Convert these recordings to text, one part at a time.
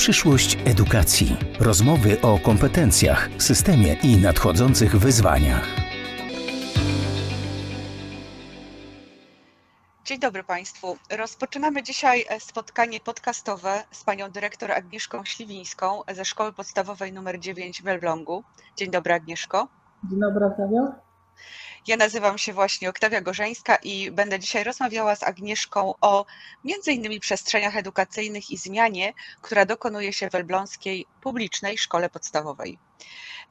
Przyszłość edukacji. Rozmowy o kompetencjach, systemie i nadchodzących wyzwaniach. Dzień dobry Państwu. Rozpoczynamy dzisiaj e, spotkanie podcastowe z panią dyrektor Agnieszką Śliwińską ze Szkoły Podstawowej nr 9 w Elblągu. Dzień dobry Agnieszko. Dzień dobry Oktawio. Ja nazywam się właśnie Oktawia Gorzeńska i będę dzisiaj rozmawiała z Agnieszką o między innymi przestrzeniach edukacyjnych i zmianie, która dokonuje się w Elbląskiej Publicznej Szkole Podstawowej.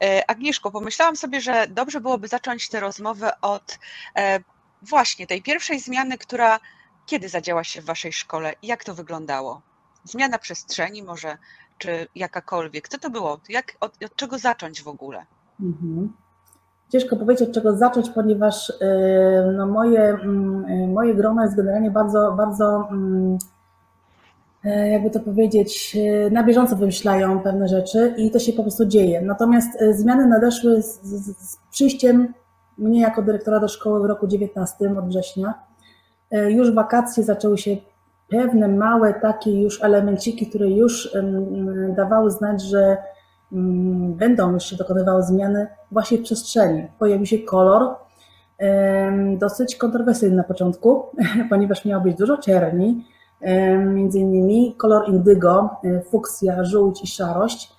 E, Agnieszko, pomyślałam sobie, że dobrze byłoby zacząć tę rozmowę od e, właśnie tej pierwszej zmiany, która kiedy zadziała się w Waszej szkole jak to wyglądało? Zmiana przestrzeni może, czy jakakolwiek. Co to było? Jak, od, od czego zacząć w ogóle? Mhm. Ciężko powiedzieć, od czego zacząć, ponieważ y, no, moje, mm, y, moje grono jest generalnie bardzo, bardzo mm, y, jakby to powiedzieć, na bieżąco wymyślają pewne rzeczy i to się po prostu dzieje. Natomiast zmiany nadeszły z, z, z przyjściem mnie jako dyrektora do szkoły w roku 19 od września. Już wakacje zaczęły się pewne małe takie już elemenciki, które już dawały znać, że Mm, będą jeszcze dokonywały zmiany właśnie w przestrzeni. Pojawił się kolor, dosyć kontrowersyjny na początku, ponieważ miało być dużo czerni, między innymi kolor indygo, e, fuksja, żółć i szarość.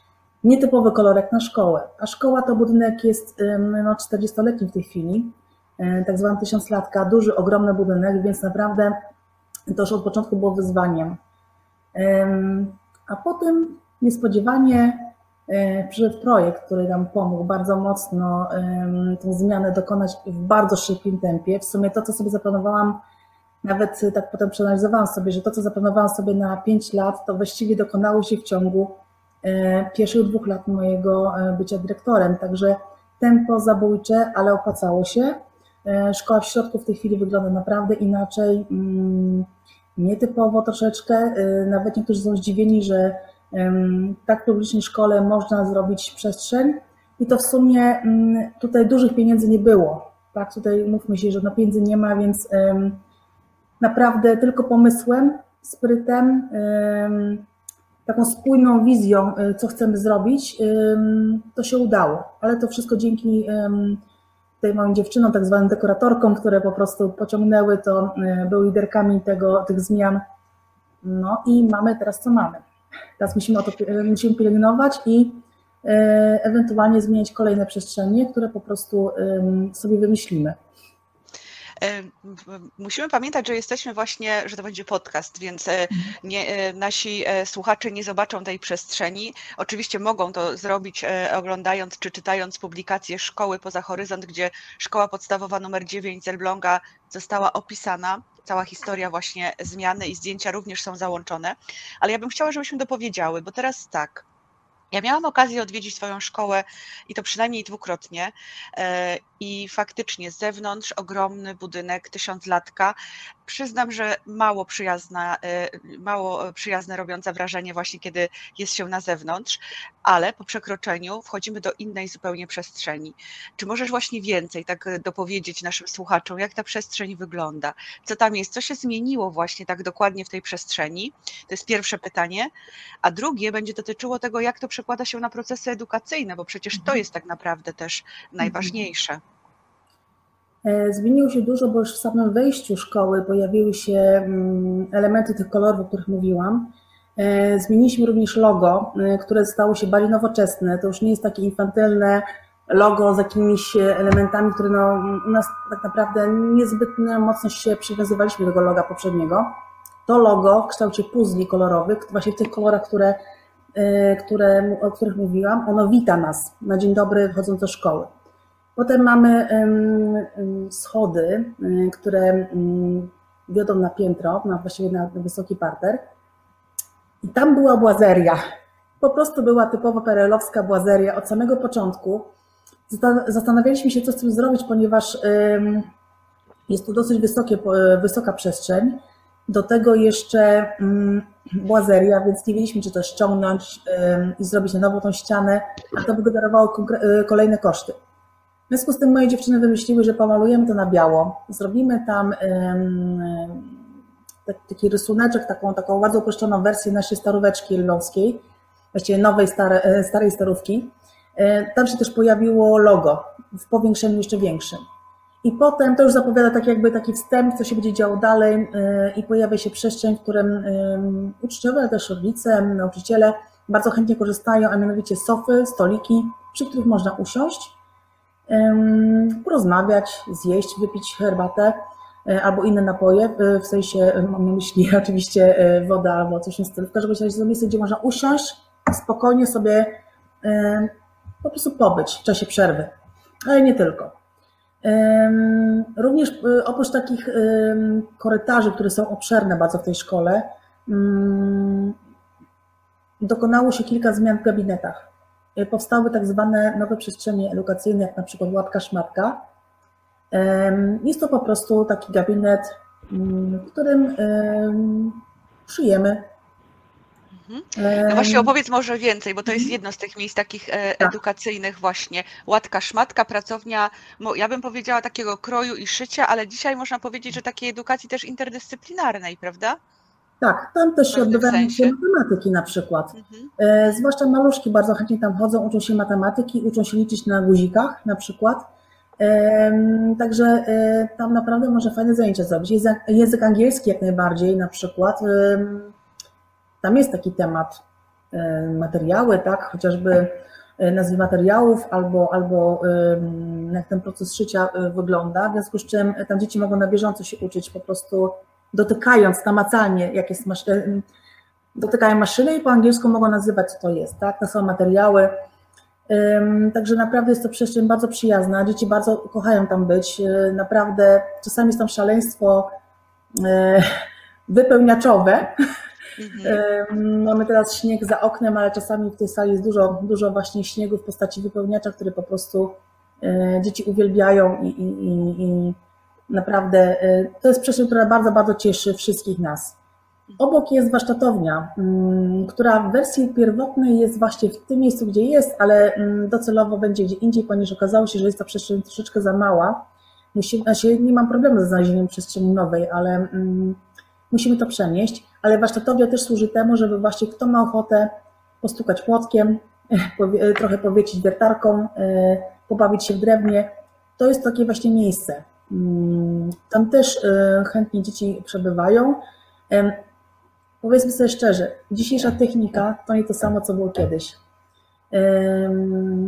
Nietypowy kolorek na szkołę. A szkoła to budynek jest no, 40-letni w tej chwili, e, tak zwany tysiąclatka, duży, ogromny budynek, więc naprawdę to już od początku było wyzwaniem. A potem niespodziewanie przyszedł projekt, który nam pomógł bardzo mocno tę zmianę dokonać w bardzo szybkim tempie. W sumie to, co sobie zaplanowałam, nawet tak potem przeanalizowałam sobie, że to, co zaplanowałam sobie na 5 lat, to właściwie dokonało się w ciągu e, pierwszych dwóch lat mojego e, bycia dyrektorem. Także tempo zabójcze, ale opłacało się. Szkoła w środku w tej chwili wygląda naprawdę inaczej, mm, nietypowo troszeczkę. Nawet niektórzy są zdziwieni, że tak publicznej szkole można zrobić przestrzeń i to w sumie tutaj dużych pieniędzy nie było. Tak, tutaj mówmy się, że no pieniędzy nie ma, więc naprawdę tylko pomysłem, sprytem, taką spójną wizją, y, co chcemy zrobić, to się udało. Ale to wszystko dzięki tej moim dziewczynom, tak zwanym dekoratorkom, które po prostu pociągnęły to, y, były liderkami tego, tych zmian. No i mamy teraz co mamy. Teraz musimy, o to, musimy pielęgnować i e, ewentualnie zmieniać kolejne przestrzenie, które po prostu sobie wymyślimy. E, musimy pamiętać, że jesteśmy właśnie, że to będzie podcast, więc e, mhm. nie, nasi słuchacze nie zobaczą tej przestrzeni. Oczywiście mogą to zrobić oglądając czy czytając publikację Szkoły Poza Horyzont, gdzie szkoła podstawowa numer 9 z Elbląga została opisana cała historia właśnie zmiany i zdjęcia również są załączone, ale ja bym chciała, żebyśmy dopowiedziały, bo teraz tak, ja miałam okazję odwiedzić Twoją szkołę i to przynajmniej dwukrotnie. E, I faktycznie z zewnątrz ogromny budynek, tysiąclatka. Przyznam, że mało przyjazna, e, mało przyjazne robiące wrażenie właśnie, kiedy jest się na zewnątrz, ale po przekroczeniu wchodzimy do innej zupełnie przestrzeni. Czy możesz właśnie więcej tak dopowiedzieć naszym słuchaczom, jak ta przestrzeń wygląda? Co tam jest? Co się zmieniło właśnie tak dokładnie w tej przestrzeni? To jest pierwsze pytanie. A drugie będzie dotyczyło tego, jak to przekłada się na procesy edukacyjne, bo przecież to mhm. jest tak naprawdę też najważniejsze. E, zmieniło się dużo, bo już w samym wejściu szkoły pojawiły się mm, elementy tych kolorów, o których mówiłam. E, zmieniliśmy również logo, e, które stało się bardziej nowoczesne. To już nie jest takie infantylne logo z jakimiś elementami, które no, u nas tak naprawdę niezbyt mocno się przywiązywaliśmy do tego loga poprzedniego. To logo w kształcie puzli kolorowych, właśnie w tych kolorach, które E, które, o których mówiłam, ono wita nas na dzień dobry wchodząc do szkoły. Potem mamy schody, które wiodą na piętro, na właściwie na wysoki parter. I tam była błazeria. Po prostu była typowa perelowska błazeria od samego początku. Zastanawialiśmy się, co z tym zrobić, ponieważ jest tu dosyć wysokie, wysoka przestrzeń. Do tego jeszcze błazeria, mm, więc nie wiedzieliśmy, czy to ściągnąć i zrobić na nowo tą ścianę, a to by generowało y, kolejne koszty. W związku z tym moje dziewczyny wymyśliły, że pomalujemy to na biało, zrobimy tam taki rysuneczek, taką, taką bardzo uproszczoną wersję naszej staróweczki elbląskiej, właściwie nowej, stare, starej starówki. Tam się też pojawiło logo w powiększeniu jeszcze większym. I potem to już zapowiada tak jakby taki wstęp, co się będzie działo dalej i pojawia się przestrzeń, w którym uczniowie, ale też rodzice, nauczyciele bardzo chętnie korzystają, a mianowicie sofy, stoliki, przy których można usiąść, porozmawiać, zjeść, wypić herbatę e, albo inne napoje, e, w sensie mam na myśli oczywiście e, woda albo coś w stylu. W każdym razie to miejsce, gdzie można usiąść, spokojnie sobie po prostu pobyć w czasie przerwy, ale nie tylko. Również oprócz takich korytarzy, które są obszerne bardzo w tej szkole, mm, dokonało się kilka zmian w gabinetach. E, powstały tak zwane nowe przestrzenie edukacyjne, jak na przykład łatka szmatka. Jest to po prostu taki gabinet, mm, w którym przyjemy. Mhm. No właśnie opowiedz może więcej, bo to jest jedno z tych miejsc takich e, tak. edukacyjnych właśnie. Łatka szmatka, pracownia, ja bym powiedziała takiego kroju i szycia, ale dzisiaj można powiedzieć, że takiej edukacji też interdyscyplinarnej, prawda? Tak, tam też się odbywają się matematyki na przykład. Mhm. E, zwłaszcza maluszki bardzo chętnie tam chodzą, uczą się matematyki, uczą się liczyć na guzikach na przykład. E, także e, tam naprawdę może fajne zajęcia zrobić. Język, angielski jak najbardziej na przykład. E, tam jest taki temat, e, materiały, tak, chociażby e, nazwy materiałów albo, albo jak ten proces szycia wygląda, w związku z czym tam dzieci mogą na bieżąco się uczyć po prostu dotykając namacalnie, jak jest maszyny, dotykają maszyny i po angielsku mogą nazywać, co to jest, tak? To są materiały. Także naprawdę jest to przestrzeń bardzo przyjazna. Dzieci bardzo kochają tam być. E, naprawdę czasami jest tam szaleństwo e, wypełniaczowe. Mhm. Mamy teraz śnieg za oknem, ale czasami w tej sali jest dużo, dużo właśnie śniegu w postaci wypełniacza, który po prostu e, dzieci uwielbiają i, i, i, i Naprawdę y, to jest przestrzeń, która bardzo, bardzo cieszy wszystkich nas. Obok jest warsztatownia, mm, która w wersji pierwotnej jest właśnie w tym miejscu, gdzie jest, ale mm, docelowo będzie gdzie indziej, ponieważ okazało się, że jest ta przestrzeń troszeczkę za mała. Musimy, znaczy nie mam problemu ze znalezieniem przestrzeni nowej, ale mm, musimy to przenieść. Ale warsztatownia też służy temu, żeby właśnie kto ma ochotę postukać płotkiem, trochę powiecić wiertarką, y, pobawić się w drewnie, to jest takie właśnie miejsce. Tam też e, chętnie dzieci przebywają. Powiedzmy sobie szczerze, dzisiejsza technika to nie to samo, co było kiedyś.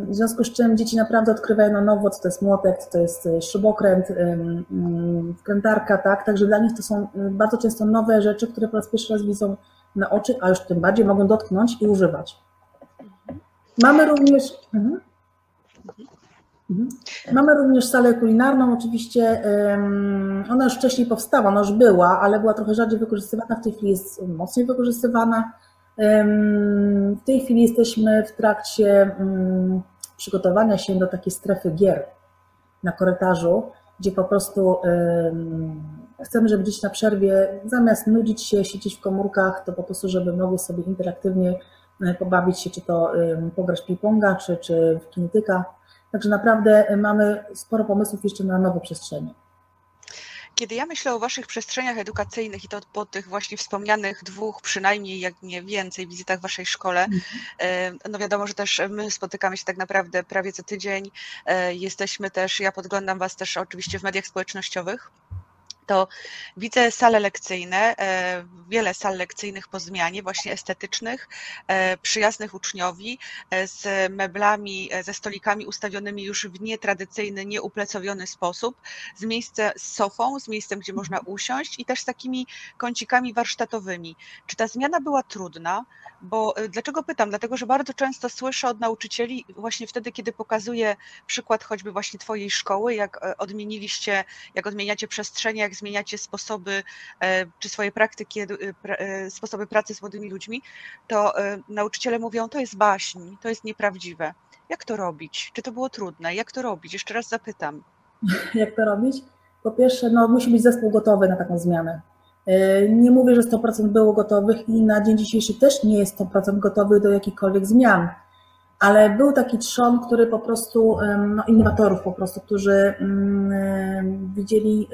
W związku z czym dzieci naprawdę odkrywają na nowo, co to jest młotek, co to jest e, śrubokręt, mm, wkrętarka, tak? Także dla nich to są e, bardzo często nowe rzeczy, które po raz pierwszy raz widzą na oczy, a już tym bardziej mogą dotknąć i używać. Mamy również. Mhm. Mhm. Mamy również salę kulinarną, oczywiście ona już wcześniej powstała, ona już była, ale była trochę rzadziej wykorzystywana, w tej chwili jest mocniej wykorzystywana. W tej chwili jesteśmy w trakcie przygotowania się do takiej strefy gier na korytarzu, gdzie po prostu chcemy, żeby dzieci na przerwie zamiast nudzić się, siedzieć w komórkach, to po prostu, żeby mogły sobie interaktywnie e, pobawić się, czy to pograć ping-ponga, czy, czy w kinetyka Także naprawdę y, mamy sporo pomysłów jeszcze na nowe przestrzenie. Kiedy ja myślę o Waszych przestrzeniach edukacyjnych i to po tych właśnie wspomnianych dwóch, przynajmniej jak nie więcej, wizytach w Waszej szkole, mhm. no wiadomo, że też my spotykamy się tak naprawdę prawie co tydzień. E, jesteśmy też, ja podglądam Was też oczywiście w mediach społecznościowych to widzę sale lekcyjne, e, wiele sal lekcyjnych po zmianie, właśnie estetycznych, e, przyjaznych uczniowi, e, z meblami, ze stolikami ustawionymi już w nietradycyjny, nieuplecowiony sposób, z miejscem z sofą, z miejscem, gdzie można usiąść i też z takimi kącikami warsztatowymi. Czy ta zmiana była trudna? Bo dlaczego pytam? Dlatego, że bardzo często słyszę od nauczycieli właśnie wtedy, kiedy pokazuję przykład choćby właśnie Twojej szkoły, jak odmieniliście, jak odmieniacie przestrzenie, jak zmieniacie sposoby e, czy swoje praktyki, e, e, sposoby pracy z młodymi ludźmi, to nauczyciele mówią, to jest baśń, to jest nieprawdziwe. Jak to robić? Czy to było trudne? Jak to robić? Jeszcze raz zapytam. Jak to robić? Po pierwsze, no, musi być zespół gotowy na taką zmianę. Nie mówię, że 100% było gotowych i na dzień dzisiejszy też nie jest 100% gotowych do jakichkolwiek zmian ale był taki trzon, który po prostu, no, innowatorów po prostu, którzy widzieli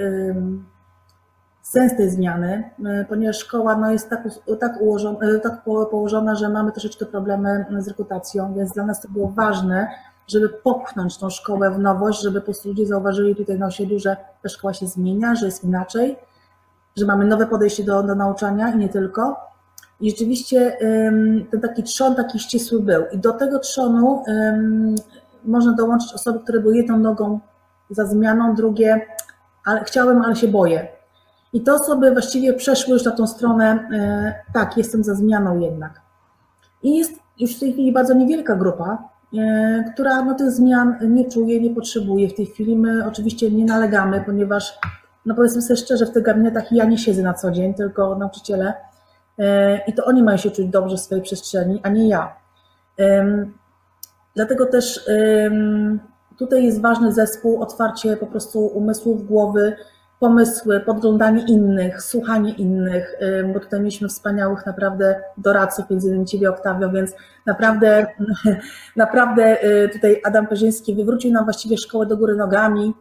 sens tej zmiany, ponieważ szkoła no, jest tak, tak, ułożona, tak położona, że mamy troszeczkę problemy z rekrutacją, więc dla nas to było ważne, żeby popchnąć tą szkołę w nowość, żeby po prostu ludzie zauważyli tutaj na osiedlu, że ta szkoła się zmienia, że jest inaczej, że mamy nowe podejście do, do nauczania i nie tylko. I rzeczywiście ten taki trzon taki ścisły był. I do tego trzonu można dołączyć osoby, które były jedną nogą za zmianą, drugie, ale chciałem, ale się boję. I te osoby właściwie przeszły już na tą stronę, e, tak, jestem za zmianą jednak. I jest już w tej chwili bardzo niewielka grupa, e, która no, tych zmian nie czuje, nie potrzebuje. W tej chwili my oczywiście nie nalegamy, ponieważ, no powiedzmy sobie szczerze, w tych gabinetach ja nie siedzę na co dzień, tylko nauczyciele i to oni mają się czuć dobrze w swojej przestrzeni, a nie ja. Dlatego też tutaj jest ważny zespół, otwarcie po prostu umysłów, głowy, pomysły, podglądanie innych, słuchanie innych, bo tutaj mieliśmy wspaniałych naprawdę doradców, między innymi Ciebie Oktawio, więc naprawdę, naprawdę y, tutaj Adam Perzyński wywrócił nam właściwie szkołę do góry nogami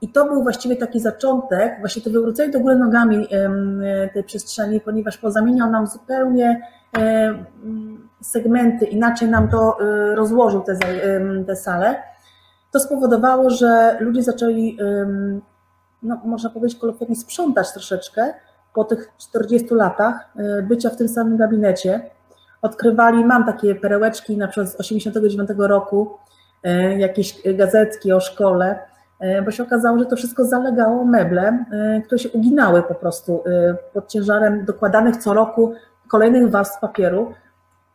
i to był właściwie taki zaczątek, właśnie to wywrócenie do góry nogami tej przestrzeni, ponieważ pozamieniał nam zupełnie segmenty, inaczej nam to y, rozłożył te, te sale, to spowodowało, że ludzie zaczęli, no, można powiedzieć kolokwialnie, sprzątać troszeczkę po tych 40 latach y, bycia w tym samym gabinecie. Odkrywali, mam takie perełeczki na przykład z 89 roku, jakieś gazetki o szkole, bo się okazało, że to wszystko zalegało meble, które się uginały po prostu pod ciężarem dokładanych co roku kolejnych warstw papieru.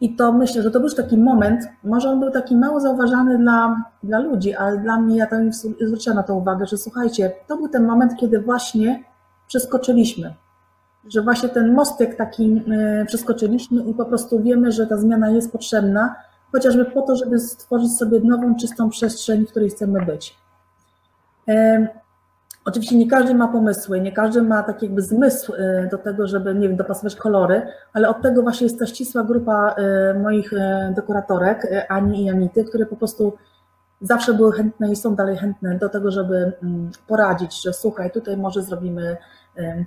I to myślę, że to był już taki moment, może on był taki mało zauważany dla, dla ludzi, ale dla mnie, ja tam zwróciłam na to uwagę, że słuchajcie, to był ten moment, kiedy właśnie przeskoczyliśmy, że właśnie ten mostek taki przeskoczyliśmy i po prostu wiemy, że ta zmiana jest potrzebna, chociażby po to, żeby stworzyć sobie nową, czystą przestrzeń, w której chcemy być. Oczywiście nie każdy ma pomysły, nie każdy ma taki jakby zmysł y, do tego, żeby, nie wiem, dopasować kolory, ale od tego właśnie jest ta ścisła grupa y, moich y, dekoratorek, Ani i Anity, które po prostu zawsze były chętne i są dalej chętne do tego, żeby mm, poradzić, że słuchaj, tutaj może zrobimy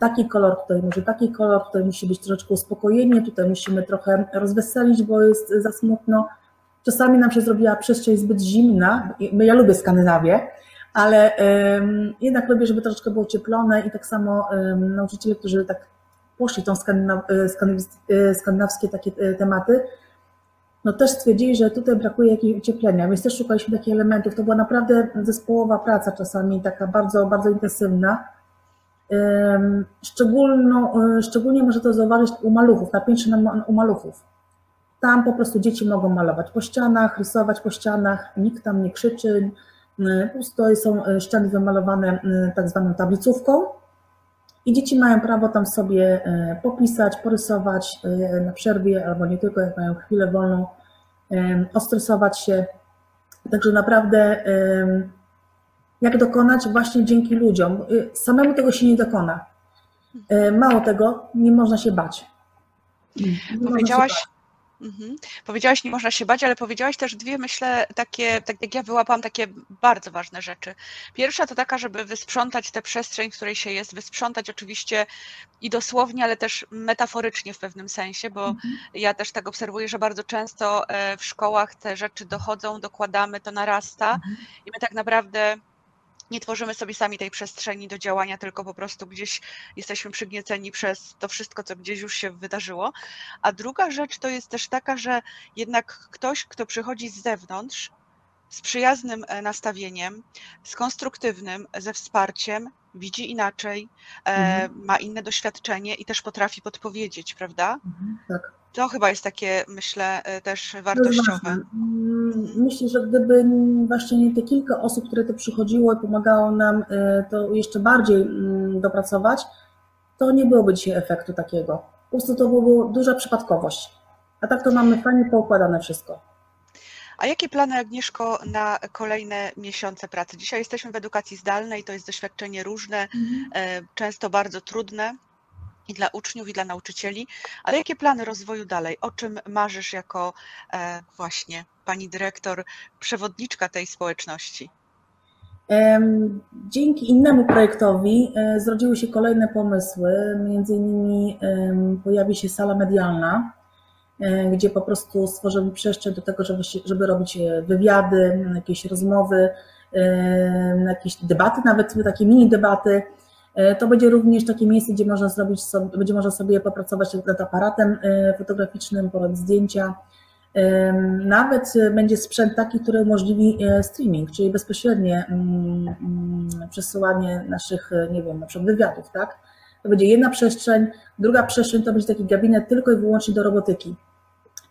taki kolor, tutaj może taki kolor, tutaj musi być troszeczkę uspokojenie, tutaj musimy trochę rozweselić, bo jest za smutno. Czasami nam się zrobiła przestrzeń zbyt zimna, ja lubię Skandynawię, ale jednak lubię, żeby troszeczkę było cieplone i tak samo nauczyciele, którzy tak poszli tą skandynaw, e, e, skandynawskie takie e, tematy, no też stwierdzili, że tutaj brakuje jakiegoś ocieplenia, więc też szukaliśmy takich elementów. To była naprawdę zespołowa praca czasami, taka bardzo, bardzo intensywna. Szczególno, szczególnie może to zauważyć u maluchów, na piętrze u maluchów. Tam po prostu dzieci mogą malować po ścianach, rysować po ścianach, nikt tam nie krzyczy, Pusto są e, ściany wymalowane tak zwaną tablicówką i dzieci mają prawo tam sobie popisać, porysować na przerwie albo nie tylko, jak mają chwilę wolną, ostresować się. Także naprawdę jak dokonać właśnie dzięki ludziom. Samemu tego się nie dokona. Mało tego, nie można się bać. Powiedziałaś, Mhm. Powiedziałaś, nie można się bać, ale powiedziałaś też dwie, myślę, takie, tak jak ja wyłapałam, takie bardzo ważne rzeczy. Pierwsza to taka, żeby wysprzątać tę przestrzeń, w której się jest, wysprzątać oczywiście i dosłownie, ale też metaforycznie w pewnym sensie, bo mhm. ja też tak obserwuję, że bardzo często e, w szkołach te rzeczy dochodzą, dokładamy, to narasta mhm. i my tak naprawdę nie tworzymy sobie sami tej przestrzeni do działania, tylko po prostu gdzieś jesteśmy przygnieceni przez to wszystko, co gdzieś już się wydarzyło. A druga rzecz to jest też taka, że jednak ktoś, kto przychodzi z zewnątrz, z przyjaznym e, nastawieniem, z konstruktywnym, ze wsparciem, widzi inaczej, e, mhm. ma inne doświadczenie i też potrafi podpowiedzieć, prawda? Mhm, tak. To chyba jest takie, myślę, e, też wartościowe. Myślę, że gdyby właśnie nie te kilka osób, które to przychodziło i pomagało nam to jeszcze bardziej mm, dopracować, to nie byłoby dzisiaj efektu takiego. Po prostu to była duża przypadkowość. A tak to mamy fajnie poukładane wszystko. A jakie plany, Agnieszko, na kolejne miesiące pracy? Dzisiaj jesteśmy w edukacji zdalnej, to jest doświadczenie różne, mhm. E, często bardzo trudne i dla uczniów, i dla nauczycieli, ale jakie plany rozwoju dalej? O czym marzysz jako e, właśnie pani dyrektor, przewodniczka tej społeczności? Dzięki innemu projektowi e, zrodziły się kolejne pomysły. Między innymi pojawi się sala medialna, e, gdzie po prostu stworzymy przestrzeń do tego, żeby, żeby robić wywiady, jakieś rozmowy, jakieś debaty, nawet takie mini debaty. To będzie również takie miejsce, gdzie można zrobić sobie, będzie można sobie popracować nad aparatem fotograficznym, porobić zdjęcia, nawet będzie sprzęt taki, który umożliwi e, streaming, czyli bezpośrednie mm, mm, przesyłanie naszych, e, nie wiem, na przykład wywiadów, tak? To będzie jedna przestrzeń, druga przestrzeń to będzie taki gabinet tylko i wyłącznie do robotyki.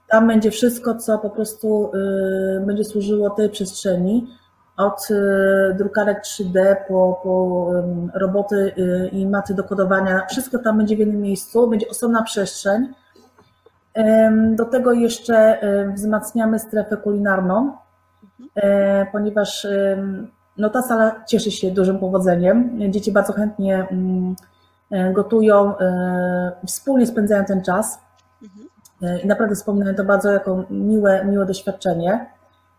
Tam będzie wszystko, co po prostu e, będzie służyło tej przestrzeni, od drukarek 3D po, po roboty i maty do kodowania. Wszystko tam będzie w jednym miejscu, będzie osobna przestrzeń do tego jeszcze wzmacniamy strefę kulinarną, ponieważ no, ta sala cieszy się dużym powodzeniem. Dzieci bardzo chętnie gotują, wspólnie spędzają ten czas. I naprawdę wspominają to bardzo jako miłe, miłe doświadczenie.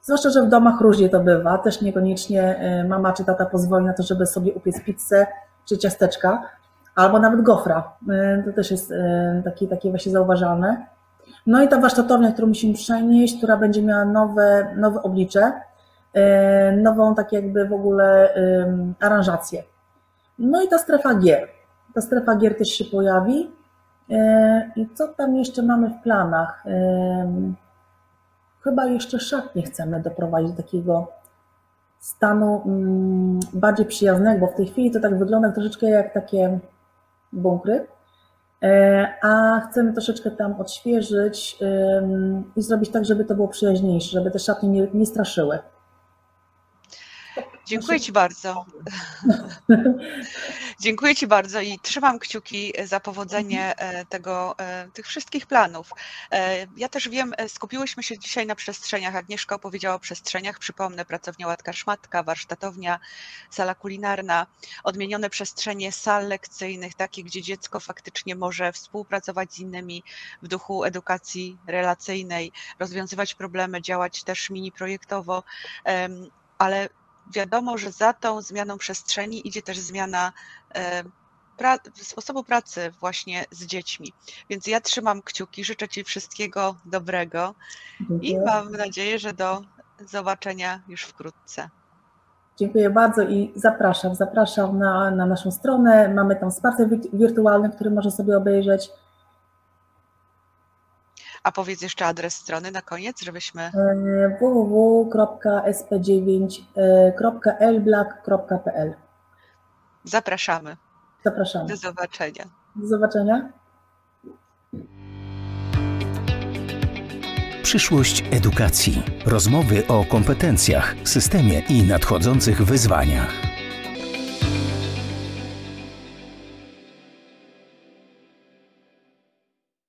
Zwłaszcza, że w domach różnie to bywa. Też niekoniecznie mama czy tata pozwoli na to, żeby sobie upiec pizzę czy ciasteczka, albo nawet gofra. To też jest takie, takie właśnie zauważalne. No i ta warsztatownia, którą musimy przenieść, która będzie miała nowe, nowe oblicze, nową tak jakby w ogóle aranżację. No i ta strefa gier. Ta strefa gier też się pojawi. I co tam jeszcze mamy w planach? Chyba jeszcze szatnie chcemy doprowadzić do takiego stanu mm, bardziej przyjaznego, bo w tej chwili to tak wygląda troszeczkę jak takie bunkry. E, a chcemy troszeczkę tam odświeżyć i zrobić tak, żeby to było przyjaźniejsze, żeby te szatnie nie, nie straszyły. Dziękuję Ci bardzo. Dziękuję Ci bardzo i trzymam kciuki za powodzenie e, tego, e, tych wszystkich planów. E, ja też wiem, skupiłyśmy się dzisiaj na przestrzeniach. Agnieszka opowiedziała o przestrzeniach. Przypomnę, pracownia Łatka Szmatka, warsztatownia, sala kulinarna, odmienione przestrzenie sal lekcyjnych, takie, gdzie dziecko faktycznie może współpracować z innymi w duchu edukacji relacyjnej, rozwiązywać problemy, działać też mini projektowo, ale wiadomo, że za tą zmianą przestrzeni idzie też zmiana e, pra sposobu pracy właśnie z dziećmi. Więc ja trzymam kciuki, życzę Ci wszystkiego dobrego Dziękuję. i mam nadzieję, że do zobaczenia już wkrótce. Dziękuję bardzo i zapraszam. Zapraszam na, na naszą stronę. Mamy tam wsparcie wirtualne, które można sobie obejrzeć. A powiedz jeszcze adres strony na koniec, żebyśmy. E, www.sp9.elblack.pl Zapraszamy. Zapraszamy. Do zobaczenia. Do zobaczenia. Przyszłość edukacji. Rozmowy o kompetencjach, systemie i nadchodzących wyzwaniach.